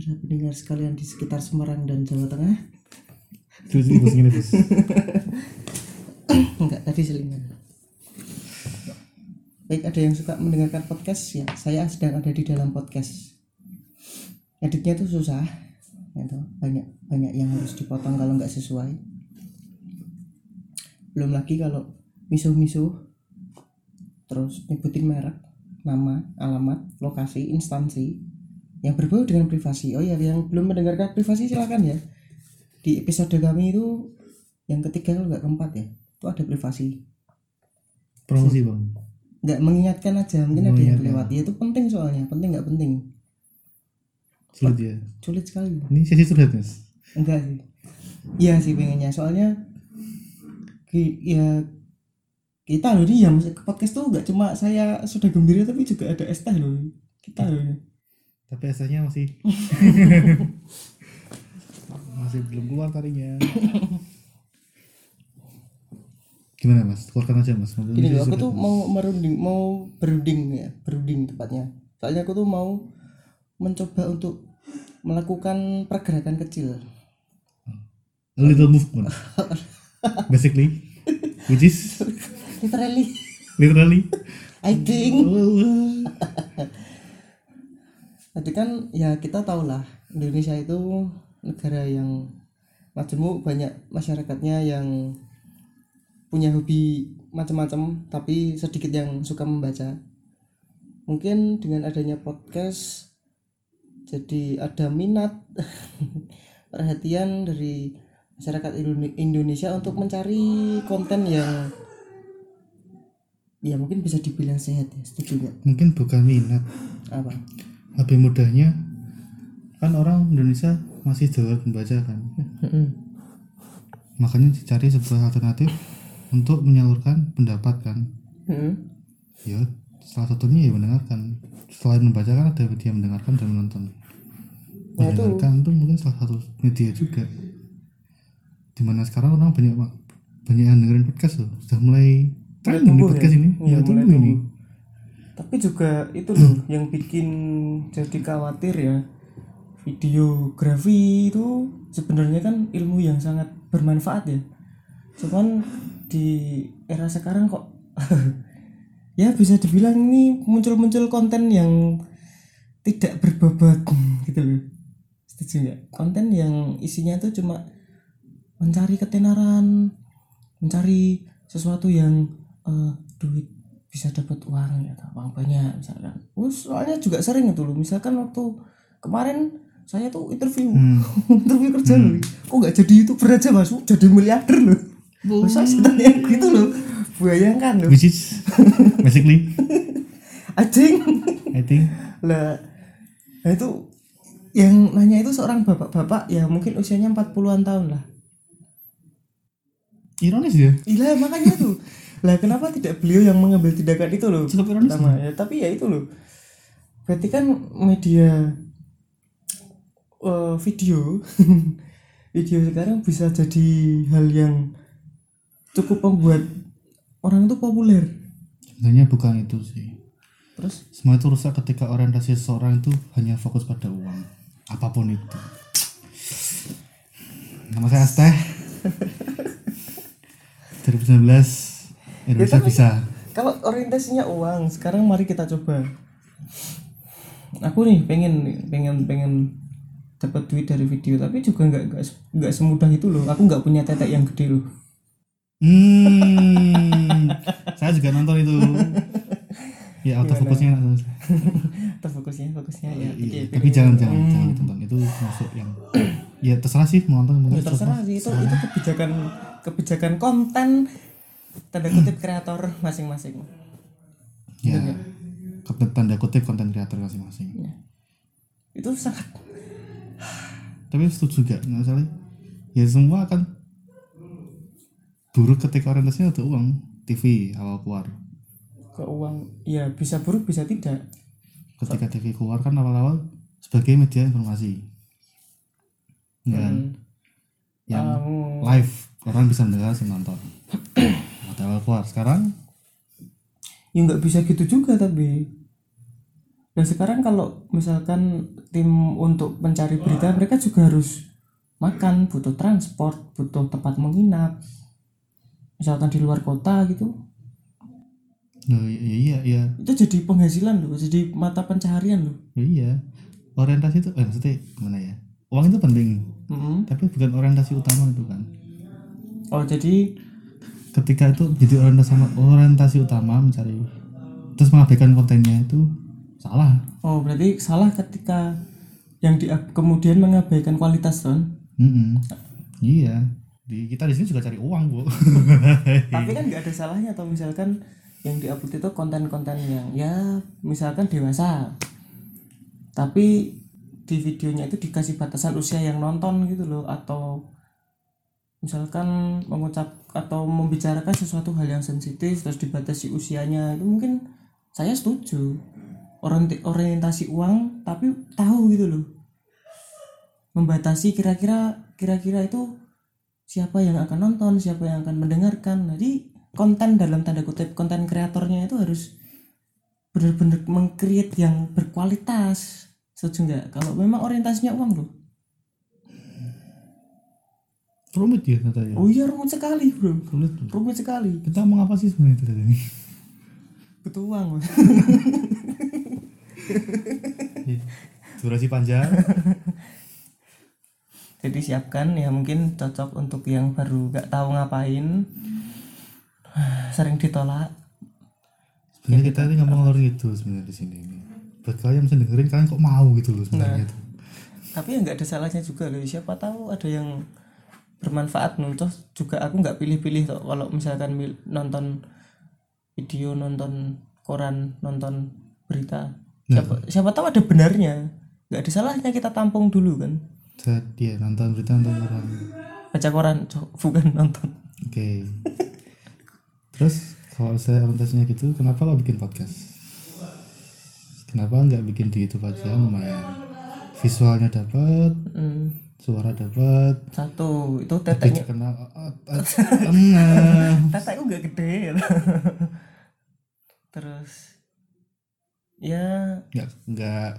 saudara pendengar sekalian di sekitar Semarang dan Jawa Tengah. Terus ini bos gini bos. Enggak, tadi selingan. Baik, ada yang suka mendengarkan podcast ya. Saya sedang ada di dalam podcast. Editnya tuh susah. Gitu. Banyak banyak yang harus dipotong kalau nggak sesuai. Belum lagi kalau misuh-misuh terus nyebutin merek, nama, alamat, lokasi, instansi yang berbau dengan privasi. Oh ya, yang belum mendengarkan privasi silakan ya. Di episode kami itu yang ketiga kalau nggak keempat ya, itu ada privasi. Promosi bang. Nggak mengingatkan aja, mungkin ada yang lewat. Ya itu penting soalnya, penting nggak penting. Sulit ya. Sulit sekali. Ini sesi curhat mas. Enggak sih. Iya sih pengennya, soalnya ya kita loh ini ya podcast tuh nggak cuma saya sudah gembira tapi juga ada es teh loh kita loh. Tapi esanya masih masih belum keluar tarinya. Gimana mas? Keluarkan aja mas. Ngomong Gini aku tuh Mas. mau merunding, mau berunding ya, berunding tepatnya. Soalnya aku tuh mau mencoba untuk melakukan pergerakan kecil. A little movement. Basically, which is Literally, literally. I think. Tadi kan ya kita tahu lah Indonesia itu negara yang majemuk banyak masyarakatnya yang punya hobi macam-macam tapi sedikit yang suka membaca. Mungkin dengan adanya podcast jadi ada minat perhatian dari masyarakat Indone- Indonesia untuk mencari konten yang ya mungkin bisa dibilang sehat ya setuju nggak mungkin bukan minat. apa Lebih mudahnya kan orang Indonesia masih jauh membaca kan. Makanya dicari sebuah alternatif untuk menyalurkan pendapat kan. Hmm. Ya, salah satunya ya mendengarkan. Selain membaca kan ada media mendengarkan dan menonton. Itu- Mendengarkan itu mungkin salah satu media juga. Di mana sekarang orang banyak banyak yang dengerin podcast loh. Sudah mulai di tumbuh podcast ya? ini. Ya, mulai tumbuh ini. Tapi juga itu loh yang bikin jadi khawatir ya videografi itu sebenarnya kan ilmu yang sangat bermanfaat ya. Cuman di era sekarang kok ya bisa dibilang ini muncul-muncul konten yang tidak berbobot gitu loh. Setuju nggak? Konten yang isinya tuh cuma mencari ketenaran mencari sesuatu yang eh, duit bisa dapat uang ya uang banyak misalkan. Terus soalnya juga sering itu loh. Misalkan waktu kemarin saya tuh interview. Hmm. interview kerja loh. Kok nggak jadi youtuber aja mas? Jadi miliarder loh? Masa setannya gitu loh. Bayangkan loh. Which is basically anjing I think lah nah itu yang nanya itu seorang bapak-bapak ya mungkin usianya 40-an tahun lah. Ironis ya. Iya makanya tuh lah kenapa tidak beliau yang mengambil tindakan itu loh Cukup ironis. pertama ya tapi ya itu loh berarti kan media eh, video video sekarang bisa jadi hal yang cukup membuat orang itu populer Sebenarnya bukan itu sih. terus Semua itu rusak ketika orientasi seseorang itu hanya fokus pada uang. Apa pun itu. Nama saya Asteh. 2019 Indonesia tapi- bisa. kalau orientasinya uang sekarang mari kita coba. Aku nih pengen pengen pengen dapat duit dari video tapi juga nggak nggak semudah itu loh. Aku nggak punya tetek yang gede loh. Hmm, saya juga nonton itu. Ya autofokusnya enak soalnya. terfokusnya fokusnya ya. Iya, oke, tapi jangan jangan jangan ditonton. Itu masuk yang ya terserah sih mau nonton Ya, terserah sih. Itu itu kebijakan kebijakan konten tanda kutip kreator masing-masing. Ya. Konten tanda kutip konten kreator masing-masing. Itu sangat tapi setuju gak nggak salah. Ya semua akan buruk ketika orientasinya ada uang TV awal keluar. ke uang. Ya bisa buruk bisa tidak. Ketika TV keluar kan awal-awal sebagai media informasi. Ya kan? yang Um, live orang bisa mendengar bisa nonton awal keluar. Sekarang ya nggak bisa gitu juga tapi. Dan sekarang kalau misalkan tim untuk mencari berita mereka juga harus makan butuh transport butuh tempat menginap. Misalkan di luar kota gitu. Nah, iya iya iya itu jadi penghasilan loh jadi mata pencaharian loh. Ya, iya. Orientasi itu eh, maksudnya gimana ya? Uang itu penting Mm-mm. tapi bukan orientasi utama itu kan? Oh jadi ketika itu jadi orientasi orientasi utama mencari terus mengabaikan kontennya itu salah. Oh berarti salah ketika yang di kemudian mengabaikan kualitas kan Mm-mm. iya. Di kita di sini juga cari uang bu. Tapi kan nggak ada salahnya atau misalkan yang diupload itu konten-konten yang ya misalkan dewasa. Tapi di videonya itu dikasih batasan usia yang nonton gitu loh atau misalkan mengucap atau membicarakan sesuatu hal yang sensitif terus dibatasi usianya itu mungkin saya setuju. Orientasi uang tapi tahu gitu loh. Membatasi kira-kira kira-kira itu siapa yang akan nonton siapa yang akan mendengarkan. Jadi konten dalam tanda kutip konten kreatornya itu harus benar-benar mengcreate yang berkualitas. Setuju nggak? Kalau memang orientasinya uang loh rumit ya? Katanya oh iya rumit sekali bro. Sulit Bu. rumit sekali. Kita ngomong apa sih sebenarnya tadi? Ini butuh uang Bro. durasi panjang. Jadi siapkan ya mungkin cocok untuk yang baru nggak tahu ngapain. Sering ditolak. Sebenarnya kita ini ngomong lor gitu sebenarnya di sini ini. Buat kalian yang dengerin kalian kok mau gitu loh sebenarnya tuh tapi ya nggak ada salahnya juga loh. Siapa tahu ada yang bermanfaat loh toh juga aku nggak pilih-pilih toh. Kalau misalkan nonton video nonton koran nonton berita siapa siapa tahu ada benarnya. Nggak ada salahnya kita tampung dulu kan? Dia nonton berita nonton orang baca koran bukan nonton. Oke. Terus kalau saya orientasinya gitu kenapa kok bikin podcast? Kenapa nggak bikin di YouTube aja lumayan? Visualnya dapat Hmm, suara dapat. Satu. Itu teteknya nah. tetekku nggak gede. Terus ya nggak nggak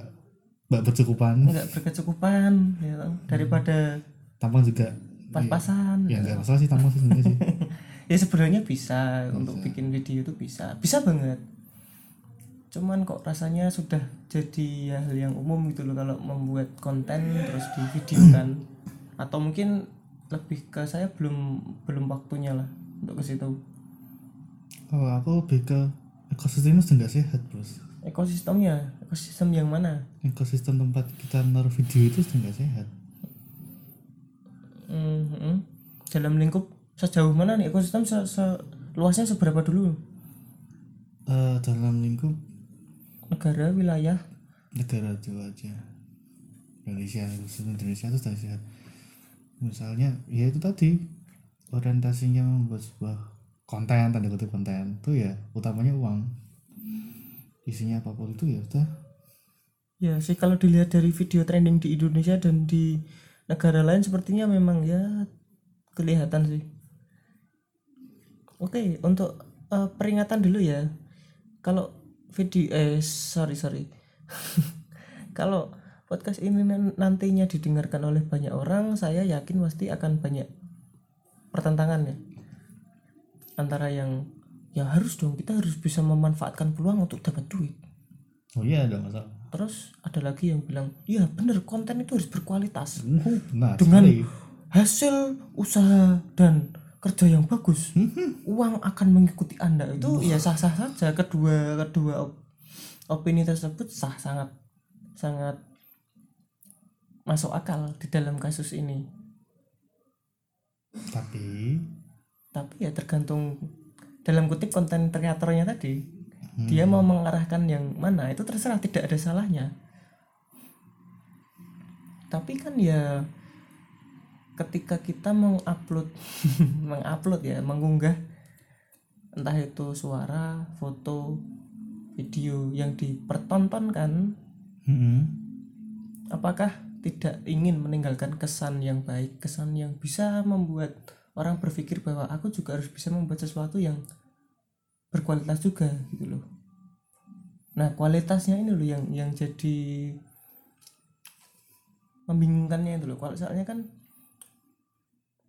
nggak bercukupan. nggak berkecukupan ya toh. daripada tampang juga pas-pasan. Ya nggak masalah sih tampang sih sebenarnya sih. Ya sebenarnya bisa. Untuk bikin video itu bisa. Bisa banget cuman kok rasanya sudah jadi hal yang umum gitu loh kalau membuat konten terus di videokan atau mungkin lebih ke saya belum belum waktunya lah untuk ke situ. Kalau aku lebih ke ekosistem itu nggak sehat bos. Ekosistemnya? Ekosistem yang mana? Ekosistem tempat kita naruh video itu sudah sehat. Mhm. dalam lingkup sejauh mana nih ekosistem se, se- luasnya seberapa dulu? Eh, dalam lingkup negara wilayah? Negara itu aja. Indonesia Indonesia itu sudah sehat. Misalnya ya itu tadi orientasinya membuat sebuah konten tanda kutip konten itu ya utamanya uang. Isinya apa pun itu ya udah Ya sih kalau dilihat dari video trending di Indonesia dan di negara lain sepertinya memang ya kelihatan sih. Oke untuk eh, peringatan dulu ya. Kalau video eh sorry sorry. kalau podcast ini nan- nantinya didengarkan oleh banyak orang, saya yakin pasti akan banyak pertentangan ya antara yang ya harus dong kita harus bisa memanfaatkan peluang untuk dapat duit oh iya ada masalah Terus ada lagi yang bilang, iya bener konten itu harus berkualitas Oh, benar dengan sekali. hasil usaha dan kerja yang bagus, uang akan mengikuti anda. Itu ya sah sah saja. Kedua kedua op- opini tersebut sah sangat sangat masuk akal di dalam kasus ini. tapi? Tapi ya tergantung dalam kutip konten kreatornya tadi dia mau mengarahkan yang mana. Itu terserah tidak ada salahnya. Tapi kan ya ketika kita mengupload mengupload ya mengunggah entah itu suara foto video yang dipertontonkan mm-mm. apakah tidak ingin meninggalkan kesan yang baik kesan yang bisa membuat orang berpikir bahwa aku juga harus bisa membuat sesuatu yang berkualitas juga gitu loh nah kualitasnya ini loh yang yang jadi membingungkannya itu loh kalau soalnya kan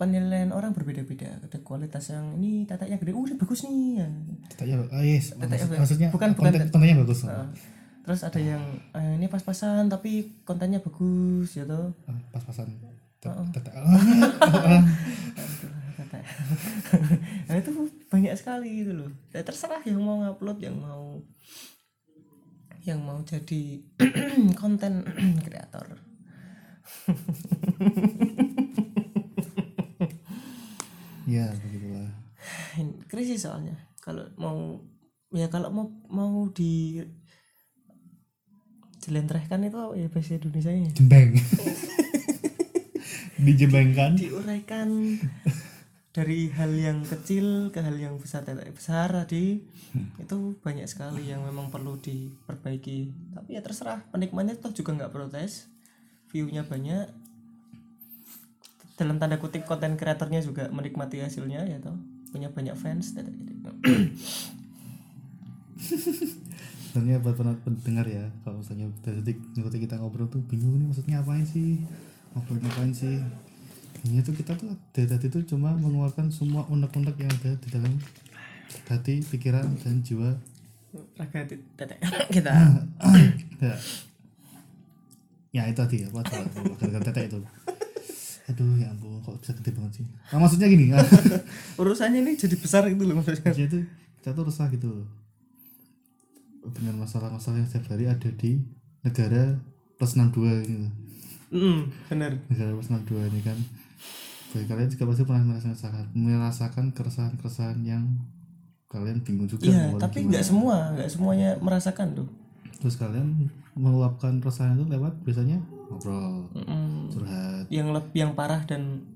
penilaian orang berbeda-beda ada kualitas yang ini teteknya gede uh bagus nih ya. Tetanya ah, yes. Tetanya Maksud- maksudnya Bukan, bukan konten, kontennya bagus. Nah, terus ada yang eh, ini pas-pasan tapi kontennya bagus ya toh Ah, Pas-pasan. Oh. tetek- ah, nah itu banyak sekali gitu loh ya, terserah yang mau ngupload yang mau yang mau jadi konten kreator Ya begitulah. Ini krisis soalnya. Kalau mau ya kalau mau mau di jelentrehkan itu ya bahasa Indonesia nya Jembeng. Dijembengkan. diuraikan dari hal yang kecil ke hal yang besar tetek besar tadi. Itu banyak sekali yang memang perlu diperbaiki. Tapi ya terserah penikmatnya toh juga nggak protes. Viewnya banyak dalam tanda kutip konten kreatornya juga menikmati hasilnya ya toh punya banyak fans gitu. Sebenarnya buat pendengar ya, kalau misalnya dari detik ngikutin kita ngobrol tuh bingung nih maksudnya apain sih? Ngobrol ngapain sih? Ini tuh kita tuh dari tadi tuh cuma mengeluarkan semua unek-unek yang ada di dalam hati, pikiran, dan jiwa. tetek kita ya. ya itu tadi apa gara-gara tetek itu. Aduh ya ampun, kok bisa gede banget sih? Nah, maksudnya gini, urusannya ini jadi besar gitu loh maksudnya. Maksudnya tuh kita tuh resah gitu loh. dengan masalah-masalah yang setiap hari ada di negara plus 62 gitu. mm, bener. Negara plus 62 ini kan. Bagi kalian juga pasti pernah merasakan merasakan keresahan-keresahan yang kalian bingung juga iya tapi nggak semua nggak semuanya merasakan tuh. Terus kalian meluapkan keresahan itu lewat biasanya ngobrol Mm, curhat yang lebih yang parah dan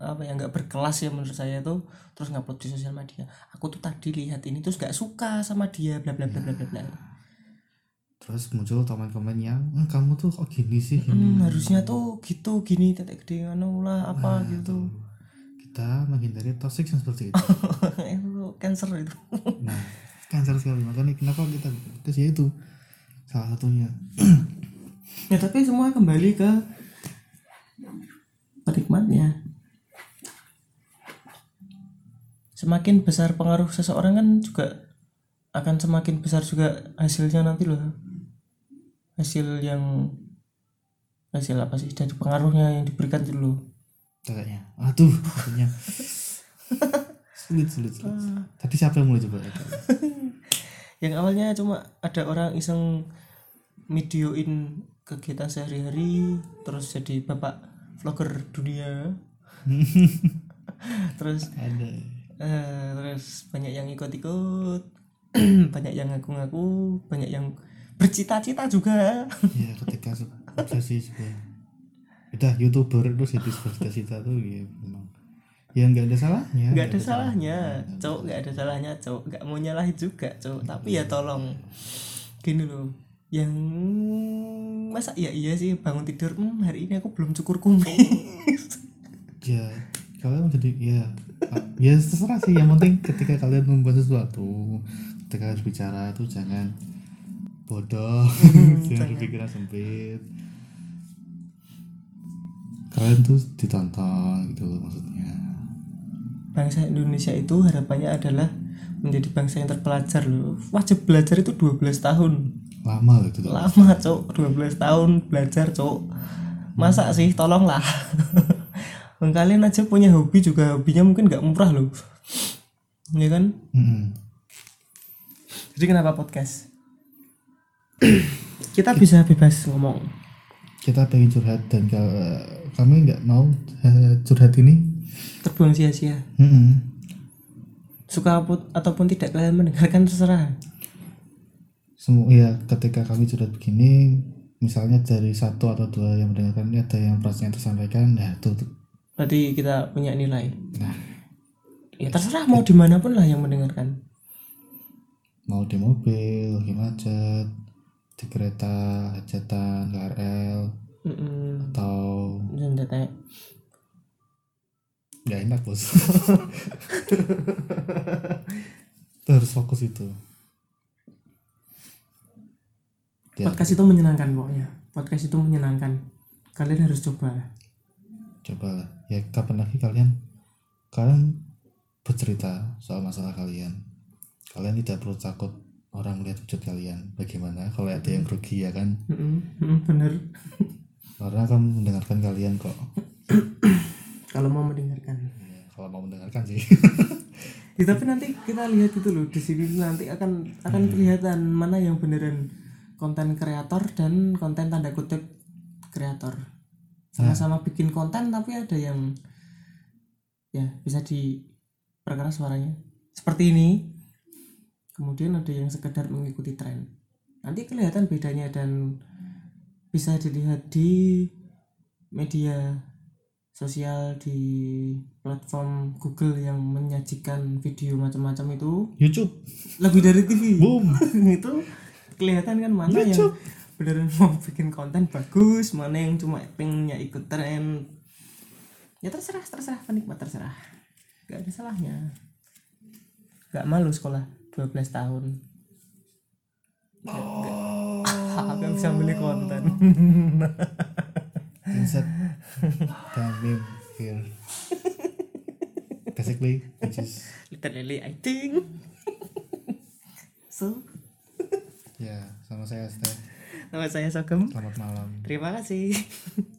apa ya nggak berkelas ya menurut saya tuh terus ngupload di sosial media. Aku tuh tadi lihat ini terus nggak suka sama dia bla bla bla bla bla bla. Terus muncul komen-komen yang "Eh, kamu tuh kok gini sih? Hmm, harusnya tuh gitu gini tetek gede anu lah apa Nah, gitu. Kita menghindari toxic yang seperti itu. Itu cancer itu. Nah cancer sekali. Makanya kenapa kita terus ya itu salah satunya. Ya tapi semua kembali ke penikmatnya semakin besar pengaruh seseorang kan juga akan semakin besar juga hasilnya nanti loh. Hasil yang hasil apa sih? Dari pengaruhnya yang diberikan itu loh. Kayaknya aduh maksudnya. Sulit sulit sulit. Tadi siapa yang mulai coba? Yang awalnya cuma ada orang iseng videoin kegiatan sehari-hari terus jadi bapak vlogger dunia. Terus ada. eh, terus banyak yang ikut-ikut banyak yang ngaku-ngaku banyak yang bercita-cita juga. Ya ketika se- obsesi sebuah udah youtuber itu jadi sebuah cita-cita tuh ya memang. Ya nggak ada salahnya. Nggak ada salahnya cowok nggak ada salahnya cowok nggak mau nyalahin juga cowok. Tapi ya tolong gini loh yang masa iya iya sih bangun tidur hmm, hari ini aku belum cukur kumis. Ya kalian jadi ya ah, ya terserah sih yang penting ketika kalian membuat sesuatu ketika harus bicara tuh jangan bodoh jangan berpikiran sempit. Kalian tuh ditonton gitu loh maksudnya. Bangsa Indonesia itu harapannya adalah menjadi bangsa yang terpelajar loh. Wajib belajar itu 12 tahun lama loh itu lama cowok 12 tahun belajar cowok masa sih? Tolonglah. Kalian aja punya hobi juga hobinya mungkin nggak murah loh. Ya kan? Mm-mm. jadi kenapa podcast? Kita bisa bebas ngomong. Kita pengen curhat dan ka- kami nggak mau eh, curhat ini. Terbuang sia-sia. Mm-mm. suka ataupun tidak kalian mendengarkan terserah semua ya ketika kami curhat begini misalnya dari satu atau dua yang mendengarkan ini ada yang perasaan tersampaikan ya itu berarti kita punya nilai. Nah. Ya terserah mau di mana pun lah yang mendengarkan. Mau di mobil lagi macet di kereta hajatan KRL Mm-mm. atau Dan tetek. nggak enak bos. Itu harus fokus itu Ya, podcast itu menyenangkan pokoknya. Podcast itu menyenangkan. Kalian harus coba. Cobalah ya kapan lagi kalian? Kalian bercerita soal masalah kalian. Kalian tidak perlu takut orang melihat wujud kalian. Bagaimana kalau ada yang rugi ya kan? Bener. Orang akan mendengarkan kalian kok. Kalau mau mendengarkan. Ya, kalau mau mendengarkan sih. Ya, tapi nanti kita lihat itu loh. Di sini nanti akan akan kelihatan mana yang beneran konten kreator dan konten tanda kutip kreator. Sama-sama bikin konten tapi ada yang ya bisa diperkeras suaranya. Seperti ini. Kemudian ada yang sekedar mengikuti tren. Nanti kelihatan bedanya dan bisa dilihat di media sosial di platform Google yang menyajikan video macam-macam itu. YouTube. Lebih dari TV boom. Itu kelihatan kan mana yang YouTube. beneran mau bikin konten bagus mana yang cuma pengennya ikut tren. Ya terserah terserah penikmat terserah. Gak ada salahnya. Gak malu sekolah 12 tahun. Oh gak bisa beli konten. Insert meme here basically which is literally I think. So ya sama saya Steph. Nama saya Sogem selamat malam. Terima kasih